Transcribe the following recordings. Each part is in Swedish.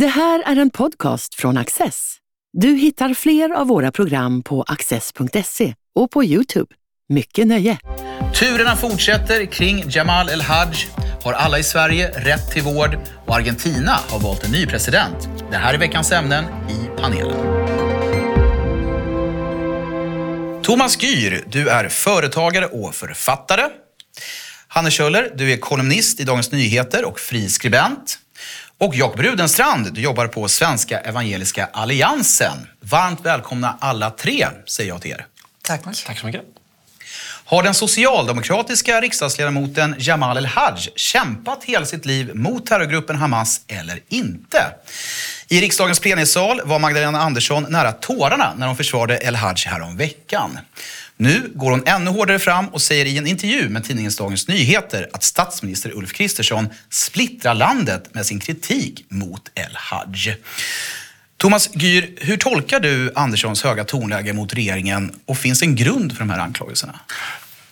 Det här är en podcast från Access. Du hittar fler av våra program på access.se och på Youtube. Mycket nöje! Turerna fortsätter kring Jamal El-Haj. Har alla i Sverige rätt till vård? Och Argentina har valt en ny president. Det här är veckans ämnen i panelen. Thomas Gyr, du är företagare och författare. Hanne Kjöller, du är kolumnist i Dagens Nyheter och friskribent. Och Jakob Rudenstrand, du jobbar på Svenska Evangeliska Alliansen. Varmt välkomna alla tre, säger jag till er. Tack. Tack så mycket. Har den socialdemokratiska riksdagsledamoten Jamal El-Haj kämpat hela sitt liv mot terrorgruppen Hamas eller inte? I riksdagens plenisal var Magdalena Andersson nära tårarna när hon försvarade El-Haj härom veckan. Nu går hon ännu hårdare fram och säger i en intervju med tidningen Dagens Nyheter att statsminister Ulf Kristersson splittrar landet med sin kritik mot El-Haj. Thomas Gyr, hur tolkar du Anderssons höga tonläge mot regeringen och finns en grund för de här anklagelserna?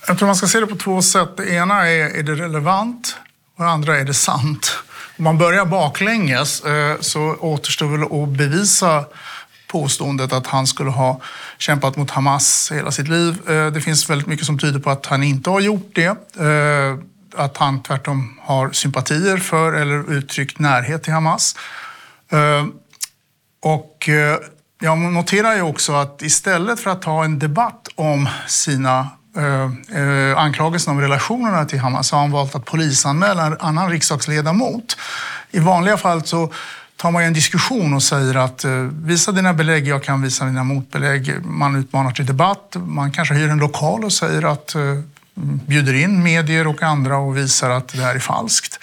Jag tror man ska se det på två sätt. Det ena är, är det relevant och det andra är det sant. Om man börjar baklänges eh, så återstår väl att bevisa påståendet att han skulle ha kämpat mot Hamas hela sitt liv. Eh, det finns väldigt mycket som tyder på att han inte har gjort det. Eh, att han tvärtom har sympatier för eller uttryckt närhet till Hamas. Eh, och jag noterar ju också att istället för att ha en debatt om sina eh, om relationerna till Hamas har han valt att polisanmäla en annan riksdagsledamot. I vanliga fall så tar man en diskussion och säger att eh, visa dina belägg, jag kan visa dina motbelägg. Man utmanar till debatt. Man kanske hyr en lokal och säger att eh, bjuder in medier och andra och visar att det här är falskt.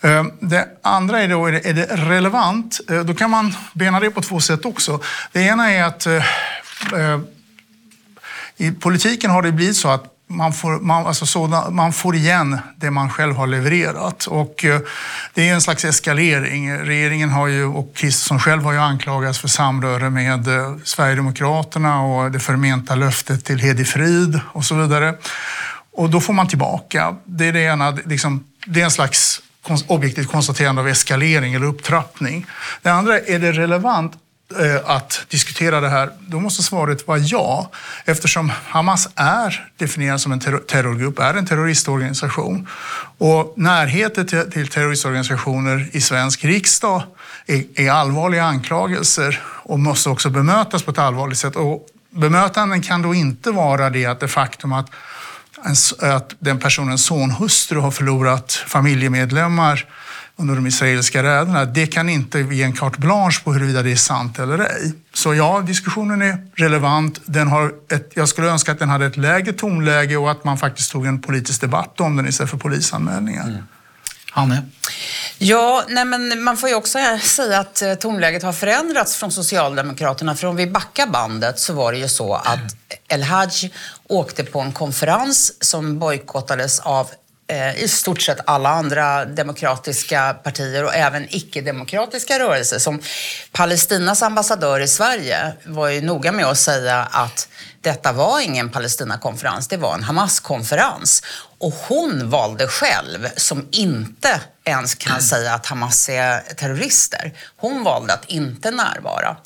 Eh, det andra är då, är det, relevant? Då kan man bena det på två sätt också. Det ena är att i politiken har det blivit så att man får, man, alltså sådana, man får igen det man själv har levererat. Och eh, det är en slags eskalering. Regeringen har ju, och Kristersson själv har ju anklagats för samröre med eh, Sverigedemokraterna och det förmenta löftet till Hedi Frid och så vidare. Och då får man tillbaka. Det är, det ena, liksom, det är en slags objektivt konstaterande av eskalering eller upptrappning. Det andra, är det relevant Eh, att diskutera det här, då måste svaret vara ja. Eftersom Hamas är definierad som en terrorgrupp, är en terroristorganisation. Och närheten till terroristorganisationer i svensk riksdag är, allvarliga anklagelser och måste också bemötas på ett allvarligt sätt. Och bemötanden kan då inte vara det att det faktum att, att den personens sonhustru har förlorat familjemedlemmar under de israeliska räderna, det kan inte ge en carte blanche på huruvida det är sant eller ej. Så ja, diskussionen är relevant. Den har ett, jag skulle önska att den hade ett lägre tonläge och att man faktiskt tog en politisk debatt om den istället för polisanmälningar. Mm. Hanne? Ja, nej men man får ju också säga att eh, tonläget har förändrats från Socialdemokraterna. För om vi backar bandet så var det ju så att El-Haj åkte på en konferens som bojkottades av Eh, i stort sett alla andra demokratiska partier och även icke-demokratiska rörelser. Som Palestinas ambassadör i Sverige var ju noga med att säga att detta var ingen Palestinakonferens, det var en Hamas-konferens. Och hon valde själv, som inte ens kan säga att Hamas är terrorister, hon valde att inte närvara.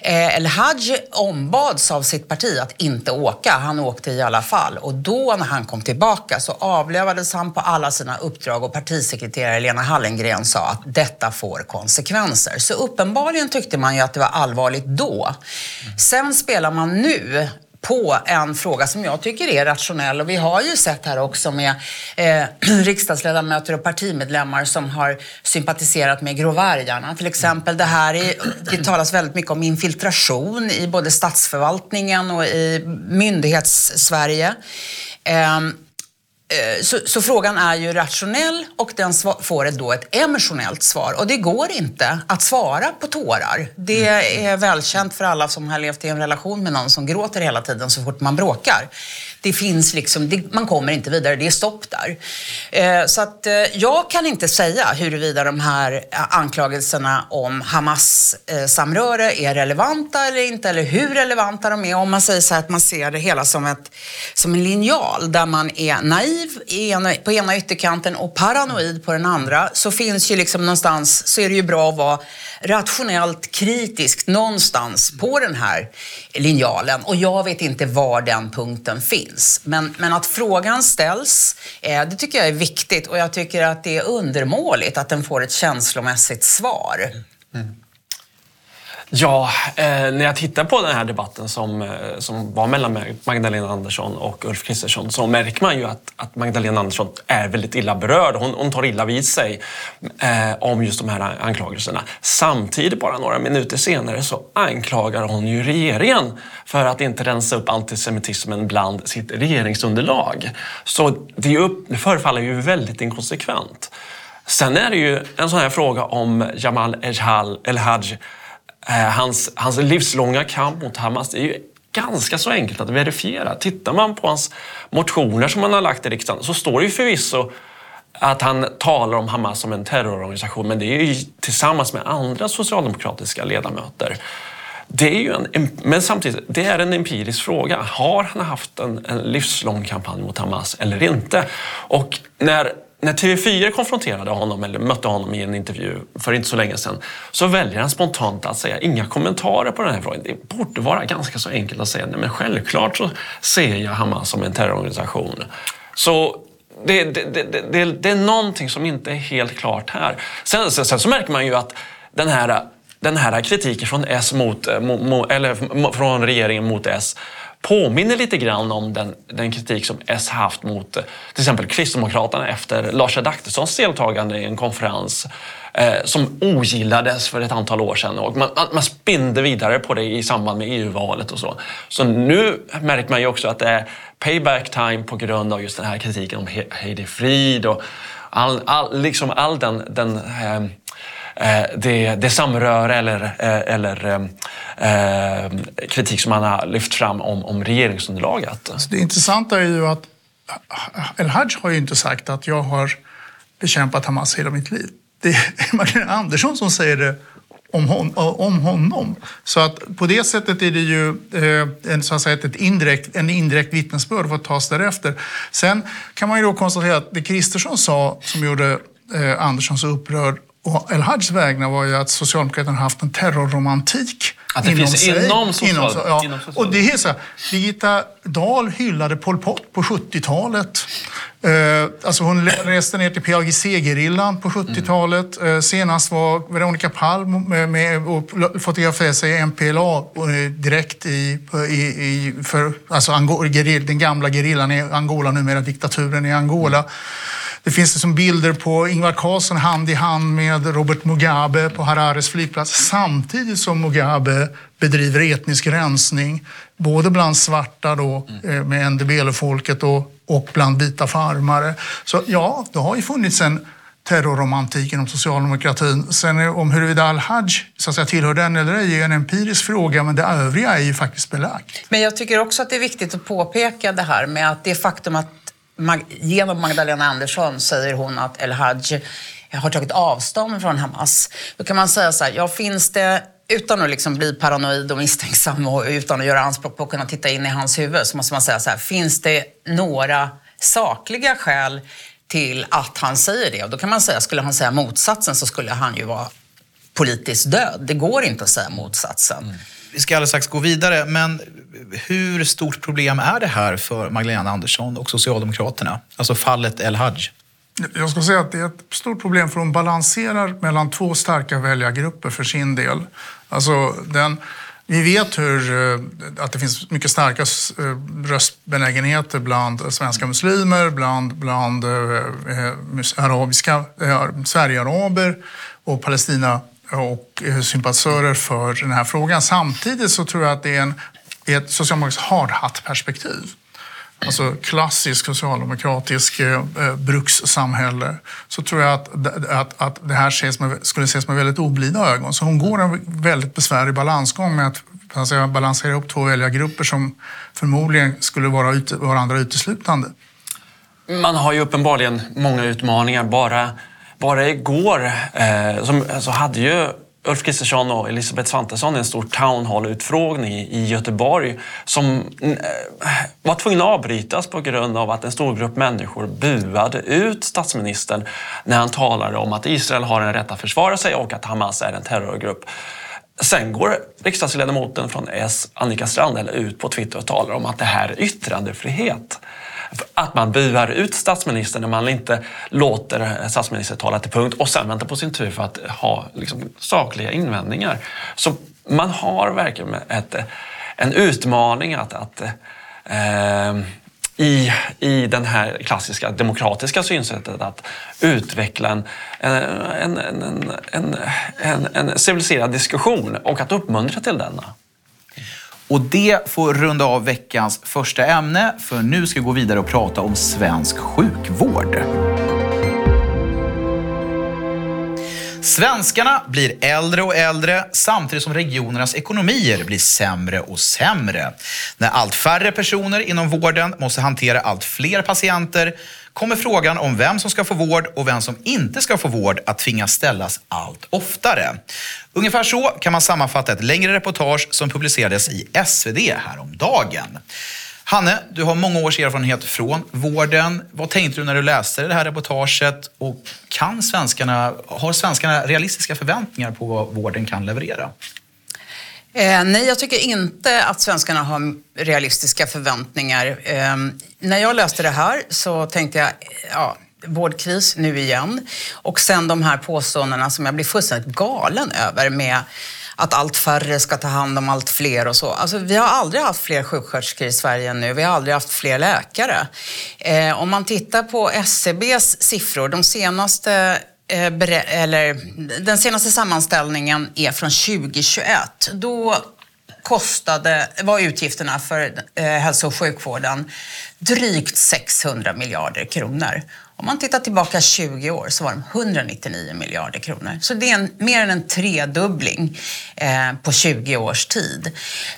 Eh, El-Haj ombads av sitt parti att inte åka. Han åkte i alla fall. Och då när han kom tillbaka så avlövades han på alla sina uppdrag och partisekreterare Lena Hallengren sa att detta får konsekvenser. Så uppenbarligen tyckte man ju att det var allvarligt då. Sen spelar man nu på en fråga som jag tycker är rationell. Och vi har ju sett här också med eh, riksdagsledamöter och partimedlemmar som har sympatiserat med gråvargarna. Till exempel det här är, det talas väldigt mycket om infiltration i både statsförvaltningen och i myndighets-Sverige. Eh, så, så, frågan är ju rationell och den får då ett emotionellt svar. Och det går inte att svara på tårar. Det är välkänt för alla som har levt i en relation med någon som gråter hela tiden så fort man bråkar. det finns liksom, det, man kommer inte vidare, det är stopp där. Eh, så att eh, jag kan inte säga huruvida de här anklagelserna om Hamas-samröre eh, är relevanta eller inte, eller hur relevanta de är. Om man säger så här att man ser det hela som, ett, som en linjal där man är naiv på ena ytterkanten och paranoid på den andra, så finns ju liksom någonstans, så är det ju bra att vara rationellt kritisk någonstans på den här linjalen. Och jag vet inte var den punkten finns. Men, men att frågan ställs, eh, det tycker jag är viktigt och jag tycker att det är undermåligt att den får ett känslomässigt svar. Mm. Ja, eh, när jag tittar på den här debatten som, eh, som var mellan Magdalena Andersson och Ulf Kristersson så märker man ju att, att Magdalena Andersson är väldigt illa berörd. Hon, hon tar illa vid sig eh, om just de här anklagelserna. Samtidigt, bara några minuter senare, så anklagar hon ju regeringen för att inte rensa upp antisemitismen bland sitt regeringsunderlag. Så det, upp, det förefaller ju väldigt inkonsekvent. Sen är det ju en sån här fråga om Jamal El-Haj Eh, hans, hans livslånga kamp mot Hamas det är ju ganska så enkelt att verifiera. Tittar man på hans motioner som han har lagt i riksdagen så står det ju förvisso att han talar om Hamas som en terrororganisation men det är ju tillsammans med andra socialdemokratiska ledamöter. Det är ju en, men samtidigt, det är en empirisk fråga. Har han haft en, en livslång kampanj mot Hamas eller inte? Och när när TV4 konfronterade honom, eller mötte honom i en intervju för inte så länge sedan, så väljer han spontant att säga inga kommentarer på den här frågan. Det borde vara ganska så enkelt att säga, nej men självklart så ser jag Hamas som en terrororganisation. Så det, det, det, det, det är någonting som inte är helt klart här. Sen, sen, sen så märker man ju att den här, den här kritiken från, S mot, eh, eller från regeringen mot S påminner lite grann om den, den kritik som S haft mot eh, till exempel Kristdemokraterna efter Lars Adaktussons deltagande i en konferens eh, som ogillades för ett antal år sedan. Och man, man spinde vidare på det i samband med EU-valet och så. Så nu märker man ju också att det är payback time på grund av just den här kritiken om Heidi Frid och all, all, liksom all den, den Eh, Eh, det, det samröre eller, eh, eller eh, eh, kritik som han har lyft fram om, om regeringsunderlaget. Så det intressanta är ju att El-Haj har ju inte sagt att jag har bekämpat Hamas hela mitt liv. Det är Magdalena Andersson som säger det om, hon, om honom. Så att på det sättet är det ju en, så att säga, ett indirekt, en indirekt vittnesbörd för att tas därefter. Sen kan man ju då konstatera att det Kristersson sa som gjorde Andersson så upprörd och El-Hajs vägnar var ju att Socialdemokraterna har haft en terrorromantik att det inom finns sig. inom, social, inom, ja. inom social. Och det är så här, Birgitta Dahl hyllade Pol Pot på 70-talet. Eh, alltså hon reste ner till PAGC-gerillan på 70-talet. Mm. Eh, senast var Veronica Palm med, med och fotograferade sig MPLA eh, direkt i, i, i för, alltså Angola, den gamla gerillan i Angola, numera diktaturen i Angola. Det finns liksom bilder på Ingvar Carlsson hand i hand med Robert Mugabe på Harares flygplats samtidigt som Mugabe bedriver etnisk rensning både bland svarta då, mm. med NDBL-folket och, och bland vita farmare. Så ja, det har ju funnits en terrorromantik inom socialdemokratin. Sen om huruvida al-Haj så att säga, tillhör den eller ej är en empirisk fråga, men det övriga är ju faktiskt belagt. Men jag tycker också att det är viktigt att påpeka det här med att det faktum att genom Magdalena Andersson säger hon att El-Haj har tagit avstånd från Hamas. Då kan man säga så här, ja finns det utan att liksom bli paranoid och misstänksam och utan att göra anspråk på att kunna titta in i hans huvud så måste man säga så här, finns det några sakliga skäl till att han säger det? Och då kan man säga, skulle han säga motsatsen så skulle han ju vara politiskt död. Det går inte att säga motsatsen. Mm. Vi ska alldeles strax gå vidare, men hur stort problem är det här för Magdalena Andersson och Socialdemokraterna? Alltså fallet El-Haj. Jag ska säga att det är ett stort problem för hon balanserar mellan två starka väljargrupper för sin del. Alltså den, vi vet hur, eh, att det finns mycket starka eh, röstbenägenheter bland svenska muslimer, bland, bland eh, arabiska, Sverigearaber och Palestina och eh, sympatisörer för den här frågan. Samtidigt så tror jag att det är en, ett socialdemokratiskt hardhatt-perspektiv. alltså klassisk socialdemokratisk eh, eh, brukssamhälle, så tror jag att, att, att det här ses med, skulle ses med väldigt oblida ögon. Så hon går en väldigt besvärlig balansgång med att alltså, balansera upp två väljargrupper som förmodligen skulle vara ute, varandra uteslutande. Man har ju uppenbarligen många utmaningar. Bara, bara igår eh, som, så hade ju Ulf Kristersson och Elisabeth Svantesson en stor town hall-utfrågning i Göteborg som eh, var tvungen att avbrytas på grund av att en stor grupp människor buade ut statsministern när han talade om att Israel har en rätt att försvara sig och att Hamas är en terrorgrupp. Sen går riksdagsledamoten från S, Annika Strandhäll, ut på Twitter och talar om att det här är yttrandefrihet. Att man buar ut statsministern när man inte låter statsministern tala till punkt och sen väntar på sin tur för att ha liksom, sakliga invändningar. Så man har verkligen ett, en utmaning att, att eh, i, i den här klassiska demokratiska synsättet att utveckla en, en, en, en, en, en civiliserad diskussion och att uppmuntra till denna. Och det får runda av veckans första ämne, för nu ska vi gå vidare och prata om svensk sjukvård. Svenskarna blir äldre och äldre samtidigt som regionernas ekonomier blir sämre och sämre. När allt färre personer inom vården måste hantera allt fler patienter kommer frågan om vem som ska få vård och vem som inte ska få vård att tvingas ställas allt oftare. Ungefär så kan man sammanfatta ett längre reportage som publicerades i SvD häromdagen. Hanne, du har många års erfarenhet från vården. Vad tänkte du när du läste det här reportaget? Och kan svenskarna, har svenskarna realistiska förväntningar på vad vården kan leverera? Eh, nej, jag tycker inte att svenskarna har realistiska förväntningar. Eh, när jag läste det här så tänkte jag, ja, vårdkris nu igen. Och sen de här påståendena som jag blir fullständigt galen över med att allt färre ska ta hand om allt fler och så. Alltså, vi har aldrig haft fler sjuksköterskor i Sverige än nu. Vi har aldrig haft fler läkare. Eh, om man tittar på SCBs siffror, de senaste eh, eller, den senaste sammanställningen är från 2021. Då kostade, var utgifterna för eh, hälso och sjukvården drygt 600 miljarder kronor. Om man tittar tillbaka 20 år så var de 199 miljarder kronor. Så det är en, mer än en tredubbling eh, på 20 års tid.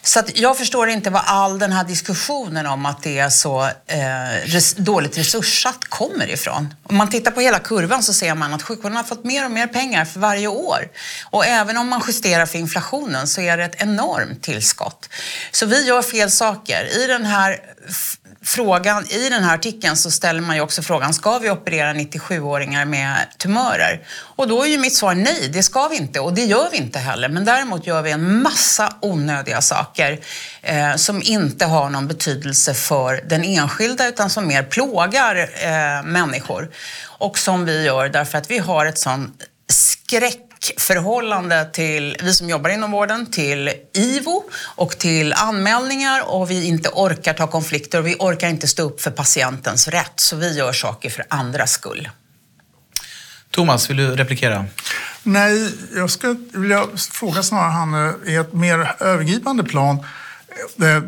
Så att jag förstår inte vad all den här diskussionen om att det är så eh, res, dåligt resurssatt kommer ifrån. Om man tittar på hela kurvan så ser man att sjukvården har fått mer och mer pengar för varje år. Och även om man justerar för inflationen så är det ett enormt tillskott. Så vi gör fel saker. I den här frågan, i den här artikeln så ställer man ju också frågan, ska vi operera 97-åringar med tumörer? Och då är ju mitt svar nej, det ska vi inte och det gör vi inte heller. Men däremot gör vi en massa onödiga saker eh, som inte har någon betydelse för den enskilda utan som mer plågar eh, människor. Och som vi gör därför att vi har ett sån skräck förhållande till, vi som jobbar inom vården, till IVO och till anmälningar och vi inte orkar ta konflikter och vi orkar inte stå upp för patientens rätt. Så vi gör saker för andras skull. Thomas, vill du replikera? Nej, jag skulle vilja fråga snarare Hanne i ett mer övergripande plan. Eh,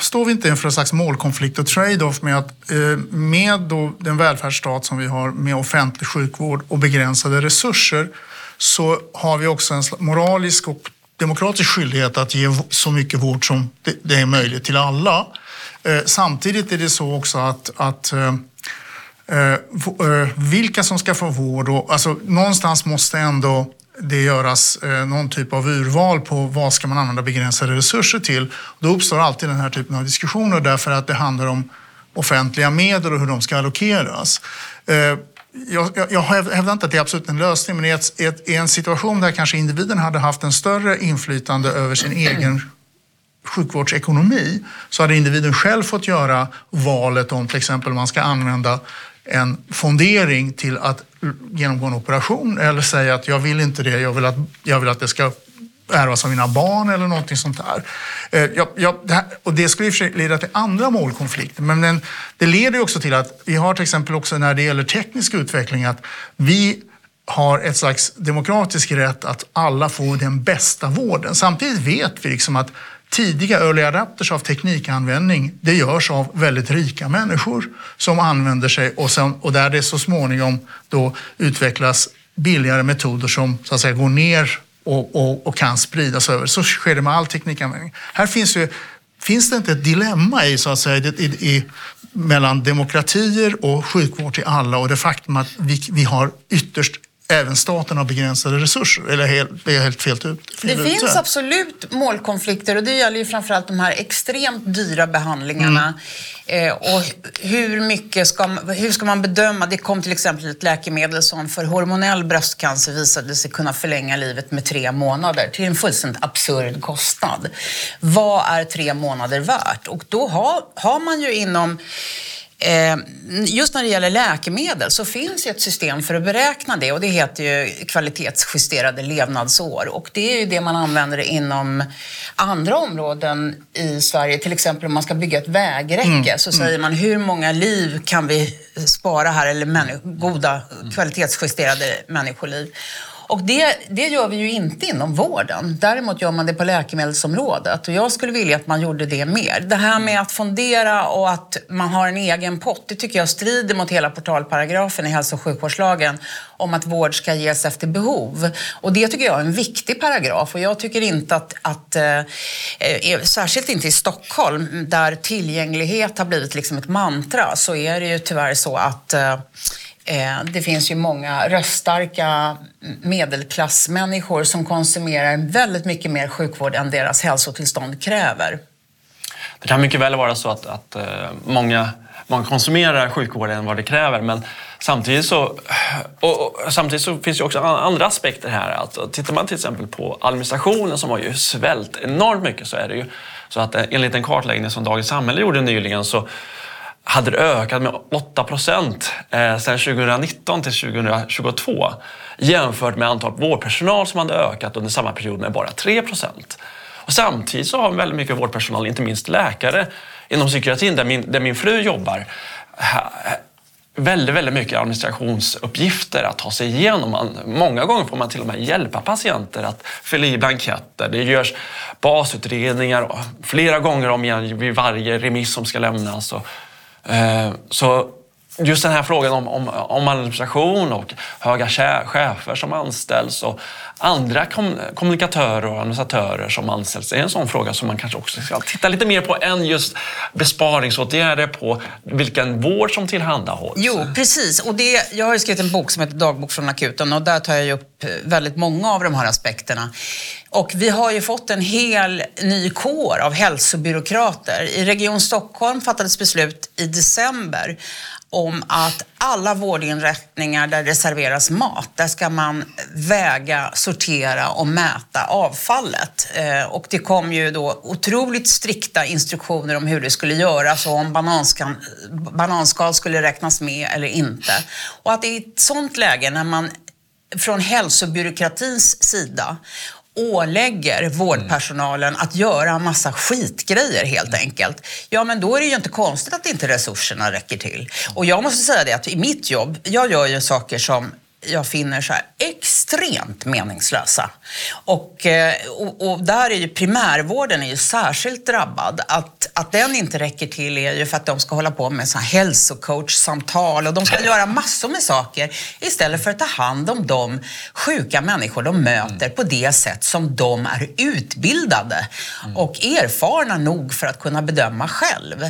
står vi inte inför en slags målkonflikt och trade-off med att eh, med den välfärdsstat som vi har med offentlig sjukvård och begränsade resurser så har vi också en moralisk och demokratisk skyldighet att ge så mycket vård som det är möjligt till alla. Eh, samtidigt är det så också att, att eh, eh, vilka som ska få vård, och, alltså, någonstans måste ändå det göras någon typ av urval på vad ska man använda begränsade resurser till. Då uppstår alltid den här typen av diskussioner därför att det handlar om offentliga medel och hur de ska allokeras jag, jag, jag hävdar inte att det är absolut en lösning, men i, ett, ett, i en situation där kanske individen hade haft en större inflytande över sin egen sjukvårdsekonomi så hade individen själv fått göra valet om till exempel man ska använda en fondering till att genomgå en operation eller säga att jag vill inte det, jag vill att, jag vill att det ska ärvas av mina barn eller någonting sånt där. Eh, jag, jag, det här, och det skulle i och för sig leda till andra målkonflikter, men den, det leder också till att vi har till exempel också när det gäller teknisk utveckling att vi har ett slags demokratisk rätt att alla får den bästa vården. Samtidigt vet vi liksom att tidiga early adapters av teknikanvändning, det görs av väldigt rika människor som använder sig och, sen, och där det så småningom då utvecklas billigare metoder som så att säga går ner och, och, och kan spridas över. Så sker det med all teknikanvändning. Här finns ju Finns det inte ett dilemma i, så att säga, i, i, mellan demokratier och sjukvård till alla och det faktum att vi, vi har ytterst även staten har begränsade resurser? Eller helt, är jag helt fel ut? Det ut finns absolut målkonflikter och det gäller ju framförallt de här extremt dyra behandlingarna. Mm. Eh, och hur mycket ska, hur ska man bedöma? Det kom till exempel ett läkemedel som för hormonell bröstcancer visade sig kunna förlänga livet med tre månader till en fullständigt absurd kostnad. Vad är tre månader värt? Och då har, har man ju inom just när det gäller läkemedel så finns ju ett system för att beräkna det och det heter ju kvalitetsjusterade levnadsår och det är ju det man använder inom andra områden i Sverige. Till exempel om man ska bygga ett vägräcke mm. så säger man hur många liv kan vi spara här eller goda kvalitetsjusterade människoliv. Och det, det gör vi ju inte inom vården. Däremot gör man det på läkemedelsområdet och jag skulle vilja att man gjorde det mer. Det här med att fondera och att man har en egen pott, det tycker jag strider mot hela portalparagrafen i hälso och sjukvårdslagen om att vård ska ges efter behov. Och det tycker jag är en viktig paragraf och jag tycker inte att, att eh, eh särskilt inte i Stockholm där tillgänglighet har blivit liksom ett mantra, så är det ju tyvärr så att eh, Eh, Eh, det finns ju många röststarka medelklassmänniskor som konsumerar väldigt mycket mer sjukvård än deras hälsotillstånd kräver. Det kan mycket väl vara så att, att eh, många, många konsumerar sjukvård än vad det kräver men samtidigt så, och, och, samtidigt så finns det också andra aspekter här. Alltså, tittar man till exempel på administrationen som har ju svällt enormt mycket så är det ju så att eh, enligt en kartläggning som Dagens Samhälle gjorde nyligen så hade det ökat med 8 procent eh, sedan 2019 till 2022 jämfört med antalet vårdpersonal som hade ökat under samma period med bara 3 procent. Och samtidigt så har väldigt mycket vårdpersonal, inte minst läkare inom psykiatrin där min, där min fru jobbar, väldigt, väldigt mycket administrationsuppgifter att ta sig igenom. Man, många gånger får man till och med hjälpa patienter att fylla i blanketter. Det görs basutredningar flera gånger om igen vid varje remiss som ska lämnas. Och Eh, så just den här frågan om, om, om administration och höga chefer som anställs och andra kom, kommunikatörer och administratörer som anställs är en sån fråga som man kanske också ska titta lite mer på än just besparingsåtgärder på vilken vård som tillhandahålls. Jo, precis. Och det, jag har ju skrivit en bok som heter Dagbok från akuten och där tar jag upp eh, väldigt många av de här aspekterna. Och vi har ju fått en hel ny kår av hälsobyråkrater. I Region Stockholm fattades beslut i december om att alla vårdinrättningar där det serveras mat, där ska man väga, sortera och mäta avfallet. Eh, och det kom ju då otroligt strikta instruktioner om hur det skulle göras och om bananskal, bananskal skulle räknas med eller inte. Och att i ett sånt läge när man från hälsobyråkratins sida ålägger vårdpersonalen att göra en massa skitgrejer helt enkelt. Ja, men då är det ju inte konstigt att inte resurserna räcker till. Och jag måste säga det att i mitt jobb, jag gör ju saker som jag finner så extremt meningslösa. Och, eh, och, och, där är ju primärvården är ju särskilt drabbad. Att, att den inte räcker till är ju för att de ska hålla på med så här hälsocoachsamtal och de ska göra massor med saker istället för att ta hand om de sjuka människor de möter på det sätt som de är utbildade och erfarna nog för att kunna bedöma själv.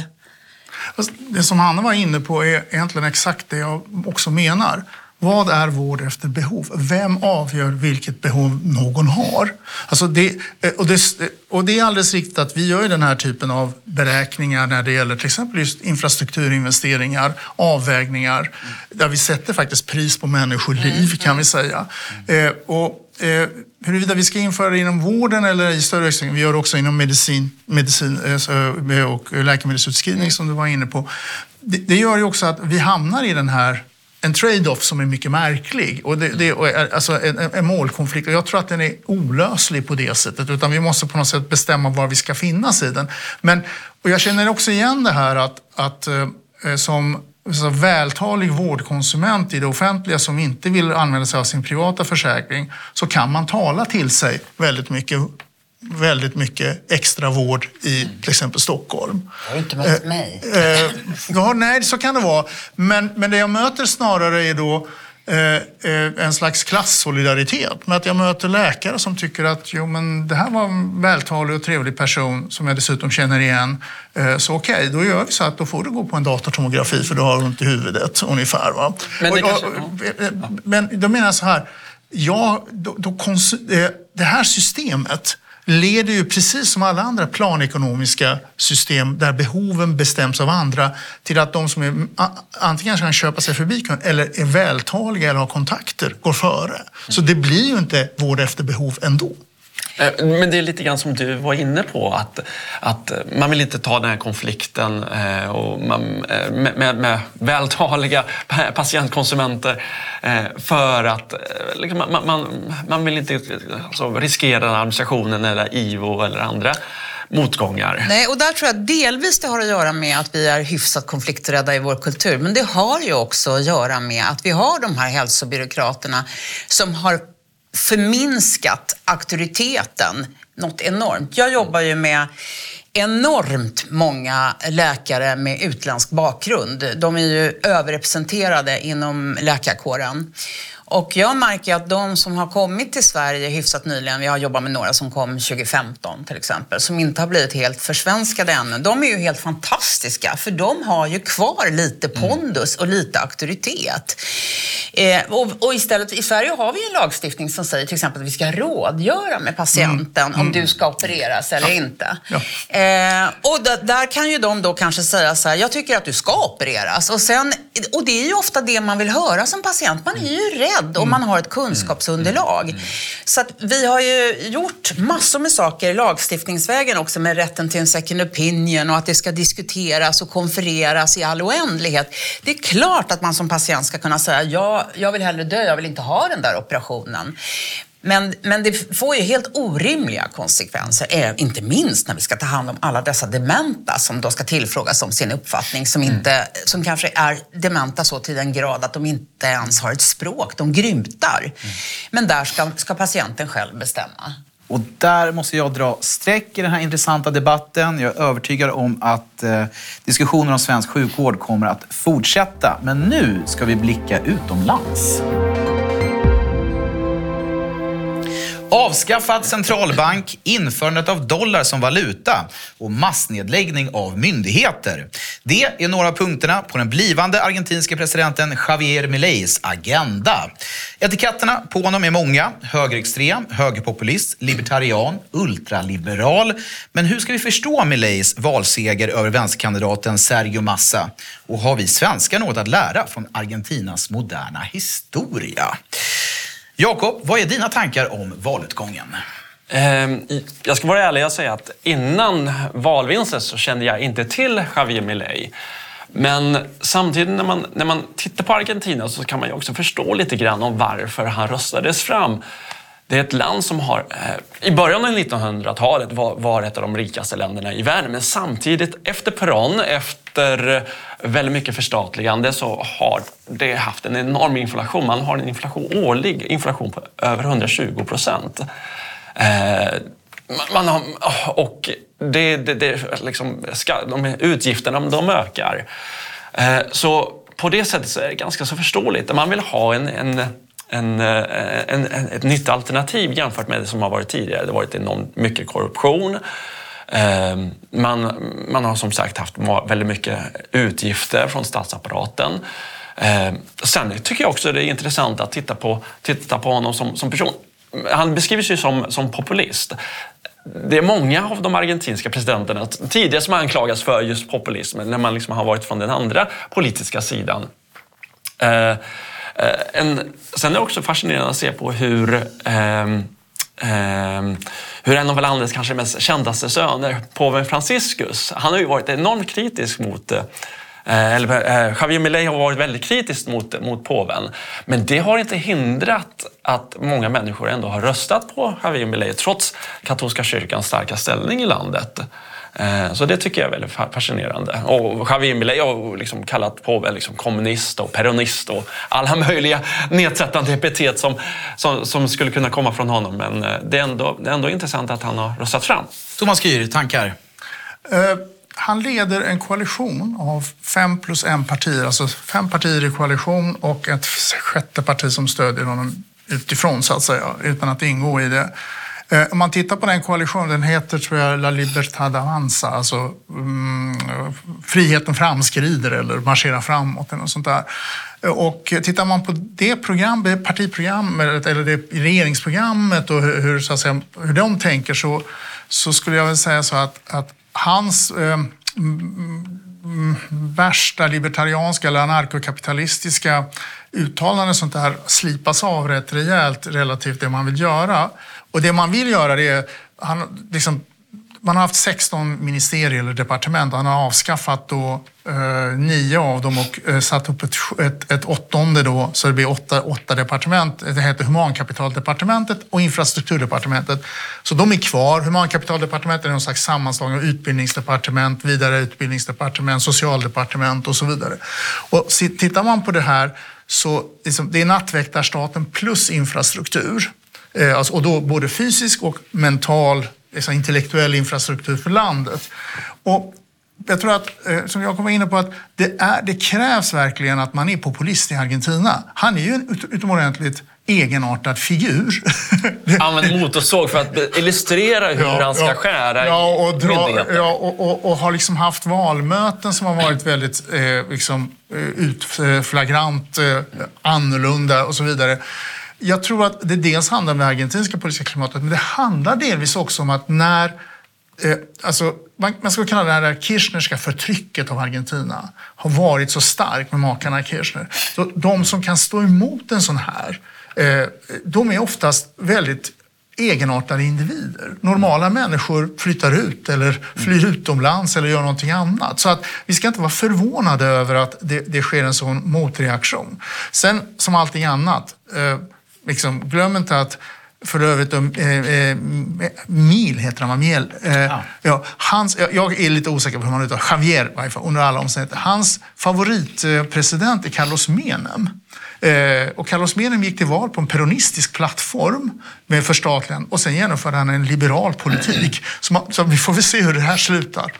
Det som Hanna var inne på är egentligen exakt det jag också menar. Vad är vård efter behov? Vem avgör vilket behov någon har? Alltså det, eh, och, det, och det är alldeles riktigt att vi gör den här typen av beräkningar när det gäller till exempel just infrastrukturinvesteringar, avvägningar, där vi sätter faktiskt pris på människoliv kan vi säga. Eh, och, eh, huruvida vi ska införa det inom vården eller i större utsträckning, vi gör det också inom medicin, medicin eh, och läkemedelsutskrivning som du var inne på. Det, det gör ju också att vi hamnar i den här en trade-off som är mycket märklig. Och det, det är eh, alltså en, en, målkonflikt. Och jag tror att den är olöslig på det sättet. Utan vi måste på något sätt bestämma var vi ska finnas i den. Men, och jag känner också igen det här att, att eh, eh, som så vältalig vårdkonsument i det offentliga som inte vill använda sig av sin privata försäkring så kan man tala till sig väldigt mycket väldigt mycket extra vård i till exempel Stockholm. Har du inte mött mig? Eh, ja, nej, så kan det vara. Men, men det jag möter snarare är då eh, eh, en slags klassolidaritet. Med att jag möter läkare som tycker att jo, men det här var en vältalig och trevlig person som jag dessutom känner igen. Eh, så okej, okay, då gör vi så att då får du gå på en datortomografi för du har ont i huvudet ungefär. Va? Men, och, kanske, och, men då menar jag så här. Ja, då, då det här systemet leder ju precis som alla andra planekonomiska system där behoven bestäms av andra till att de som är, antingen kan köpa sig förbi kön eller är vältaliga eller har kontakter går före. Så det blir ju inte vård efter behov ändå. Eh, men det är lite grann som du var inne på, att, att man vill inte ta den här konflikten eh, och man, eh, med, med, med vältaliga patientkonsumenter för att liksom, man, man, man, vill inte alltså, riskera administrationen eller IVO eller andra motgångar. Nej, och där tror jag delvis det har att göra med att vi är hyfsat konflikträdda i vår kultur. Men det har ju också att göra med att vi har de här hälsobyråkraterna som har förminskat auktoriteten något enormt. Jag jobbar ju med enormt många läkare med utländsk bakgrund. De är ju överrepresenterade inom läkarkåren. Och jag märker att de som har kommit till Sverige hyfsat nyligen, vi har jobbat med några som kom 2015 till exempel, som inte har blivit helt försvenskade ännu. De är ju helt fantastiska för de har ju kvar lite mm. pondus och lite auktoritet. Eh, och, och, istället, i Sverige har vi en lagstiftning som säger till exempel att vi ska rådgöra med patienten mm. om du ska opereras eller ja. inte. Ja. Eh, och där kan ju de då kanske säga så här, jag tycker att du ska opereras. Och, sen, och det är ju ofta det man vill höra som patient. Man är ju rädd bredd och man har ett kunskapsunderlag. Så att vi har ju gjort massor med saker lagstiftningsvägen också med rätten till en second opinion och att det ska diskuteras och konfereras i all oändlighet. Det är klart att man som patient ska kunna säga ja, jag vill hellre dö, jag vill inte ha den där operationen. Men, men det får ju helt orimliga konsekvenser, eh, inte minst när vi ska ta hand om alla dessa dementa som då ska tillfrågas om sin uppfattning, som, inte, mm. som kanske är dementa så till den grad att de inte ens har ett språk, de grymtar. Mm. Men där ska, ska patienten själv bestämma. Och där måste jag dra streck i den här intressanta debatten. Jag är övertygad om att eh, diskussionen om svensk sjukvård kommer att fortsätta. Men nu ska vi blicka utomlands. Avskaffad centralbank, införandet av dollar som valuta och massnedläggning av myndigheter. Det är några av punkterna på den blivande argentinske presidenten Javier Mileis agenda. Etiketterna på honom är många. Högerextrem, högerpopulist, libertarian, ultraliberal. Men hur ska vi förstå Mileis valseger över vänsterkandidaten Sergio Massa? Och har vi svenskar något att lära från Argentinas moderna historia? Jakob, vad är dina tankar om valutgången? Ehm, jag ska vara ärlig och säga att innan valvinsten så kände jag inte till Javier Milei. Men samtidigt när man, när man tittar på Argentina så kan man ju också förstå lite grann om varför han röstades fram. Det är ett land som har, eh, i början av 1900-talet var, var ett av de rikaste länderna i världen. Men samtidigt efter Peron, efter eh, väldigt mycket förstatligande så har det haft en enorm inflation. Man har en inflation, årlig inflation på över 120 procent. Eh, man har, och det, det, det liksom, ska, de utgifterna de ökar. Eh, så på det sättet så är det ganska så förståeligt. Man vill ha en, en en, eh, en, en, ett nytt alternativ jämfört med det som har varit tidigare. Det har varit enormt mycket korruption. Ehm, man, man har som sagt haft väldigt mycket utgifter från statsapparaten. Ehm, sen tycker jag också det är intressant att titta på, titta på honom som, som person. Han beskrivs ju som, som populist. Det är många av de argentinska presidenterna tidigare som anklagas för just populism när man liksom har varit från den andra politiska sidan. Ehm, Eh, en, sen är det också fascinerande att se på hur Um, hur en av landets kanske mest kändaste söner, påven Franciscus, han har ju varit enormt kritisk mot eh, eller, eh, Javier Milei har varit väldigt kritisk mot, mot påven. Men det har inte hindrat att många människor ändå har röstat på Javier Milei trots katolska kyrkans starka ställning i landet. Eh, Så det tycker jag är väldigt fa- fascinerande. Och Javier Milei har liksom kallat på liksom kommunist och peronist och alla möjliga nedsättande epitet som, som, som skulle kunna komma från honom. Men eh, det är, ändå, det är ändå intressant att han har röstat fram. Thomas Gür, tankar? Eh, Han leder en koalition av fem plus en partier, alltså fem partier i koalition och ett sjätte parti som stödjer honom utifrån så att säga, utan att ingå i det. Eh, om man tittar på den koalitionen, den heter tror jag La Libertad Avanza, alltså mm, friheten framskrider eller marscherar framåt eller något sånt där. Eh, och tittar man på det program, partiprogrammet eller det regeringsprogrammet och hur, så att säga, hur de tänker så, så skulle jag väl säga så att, att hans eh, mm, mm, värsta libertarianska eller anarkokapitalistiska uttalanden sånt där slipas av rätt rejält relativt det man vill göra. Och det man vill göra det är, han, liksom, man har haft 16 ministerier eller departement. Han har avskaffat då, eh, nio av dem och eh, satt upp ett, ett, ett åttonde då, så det blir åtta, åtta departement. Det heter Humankapitaldepartementet och Infrastrukturdepartementet. Så de är kvar. Humankapitaldepartementet är någon slags sammanslagning av utbildningsdepartement, vidare utbildningsdepartement, socialdepartement och så vidare. Och tittar man på det här så liksom, det är nattväktarstaten plus infrastruktur. Eh, alltså, och då både fysisk och mental, alltså intellektuell infrastruktur för landet. Och jag tror att, eh, som jag kommer inne på, att det, är, det krävs verkligen att man är populist i Argentina. Han är ju en ut, utomordentligt egenartad figur. Använd motorsåg för att illustrera hur han ska skära ja, och, dra, ja, och, och, och har liksom haft valmöten som har varit väldigt eh, liksom, eh, utflagrant eh, annorlunda och så vidare. Jag tror att det dels handlar om det argentinska politiska klimatet, men det handlar delvis också om att när Eh, alltså, man, man skulle kalla det här Kirchnerska förtrycket av Argentina har varit så starkt med makarna Kirchner. Så de som kan stå emot en sån här, eh, de är oftast väldigt egenartade individer. Normala människor flyttar ut eller flyr utomlands eller gör någonting annat. Så att vi ska inte vara förvånade över att det, det sker en sån motreaktion. Sen som allting annat, eh, liksom, glöm inte att för övrigt, eh, eh, Mil heter han? Miel. Eh, ja. Ja, hans, jag, är lite osäker på hur man uttalar Javier i varje fall, under alla omständigheter. Hans favoritpresident är Carlos Menem. Eh, och Carlos Menem gick till val på en peronistisk plattform med förstatligande och sen genomförde han en liberal politik. Så, så vi får väl se hur det här slutar.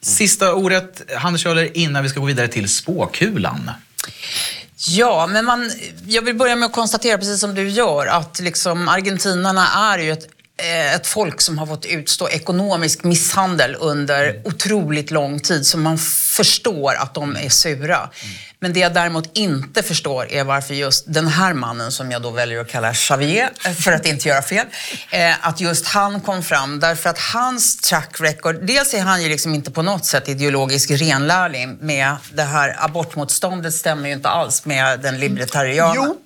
Sista ordet, Hannes Kjöller, innan vi ska gå vidare till spåkulan. Ja, men man, jag vill börja med att konstatera, precis som du gör, att liksom argentinarna är ju ett ett folk som har fått utstå ekonomisk misshandel under otroligt lång tid, så man förstår att de är sura. Men det jag däremot inte förstår är varför just den här mannen, som jag då väljer att kalla Xavier, för att inte göra fel, att just han kom fram. Därför att hans track record, dels är han ju liksom inte på något sätt ideologisk renlärling med det här abortmotståndet stämmer ju inte alls med den libertariana. Jo.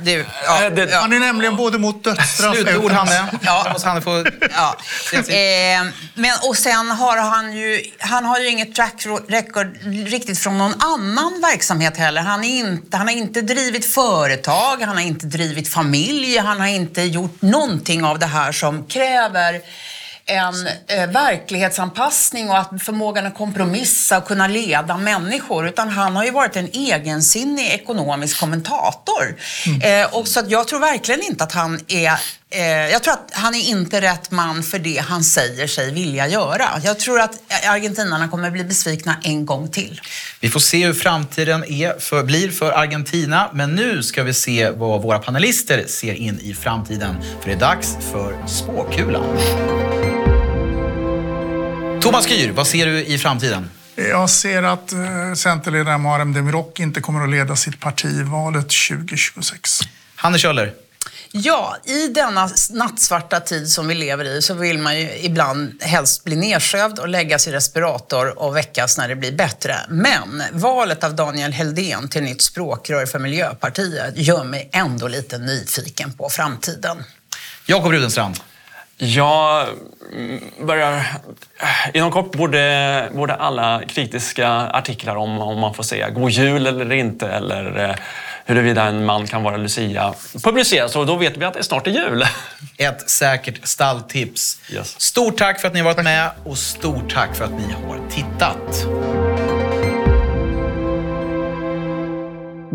Det, ja, det- ja. Han är nämligen både mot dödsstraff Slutord, Hanne. Ja. Ja. Måste Hanne få... Ja. Eh, men, och sen har han ju, han har ju inget track record riktigt från någon annan verksamhet heller. Han, är inte, han har inte drivit företag, han har inte drivit familj, han har inte gjort någonting av det här som kräver en eh, verklighetsanpassning och att förmågan att kompromissa och kunna leda människor. Utan han har ju varit en egensinnig ekonomisk kommentator. Eh, och så att jag tror verkligen inte att han är Eh, jag tror att han är inte rätt man för det han säger sig vilja göra. Jag tror att argentinarna kommer bli besvikna en gång till. Vi får se hur framtiden är för, blir för Argentina. Men nu ska vi se vad våra panelister ser in i framtiden. För det är dags för spåkulan. Thomas Gür, vad ser du i framtiden? Jag ser att eh, Centerledaren Muharrem Demirok inte kommer att leda sitt parti i valet 2026. Hanne Kjöller. Ja, i denna nattsvarta tid som vi lever i så vill man ju ibland helst bli nedsövd och läggas i respirator och väckas när det blir bättre. Men valet av Daniel Heldén till nytt språkrör för Miljöpartiet gör mig ändå lite nyfiken på framtiden. Jakob Rudenstrand. Jag mm, börjar... Inom kort borde, borde alla kritiska artiklar om om man får säga god jul eller inte eller eh, huruvida en man kan vara Lucia publiceras och då vet vi att det snart är jul. Ett säkert stalltips. Yes. Stort tack för att ni har varit med och stort tack för att ni har tittat.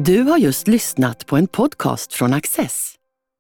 Du har just lyssnat på en podcast från Access.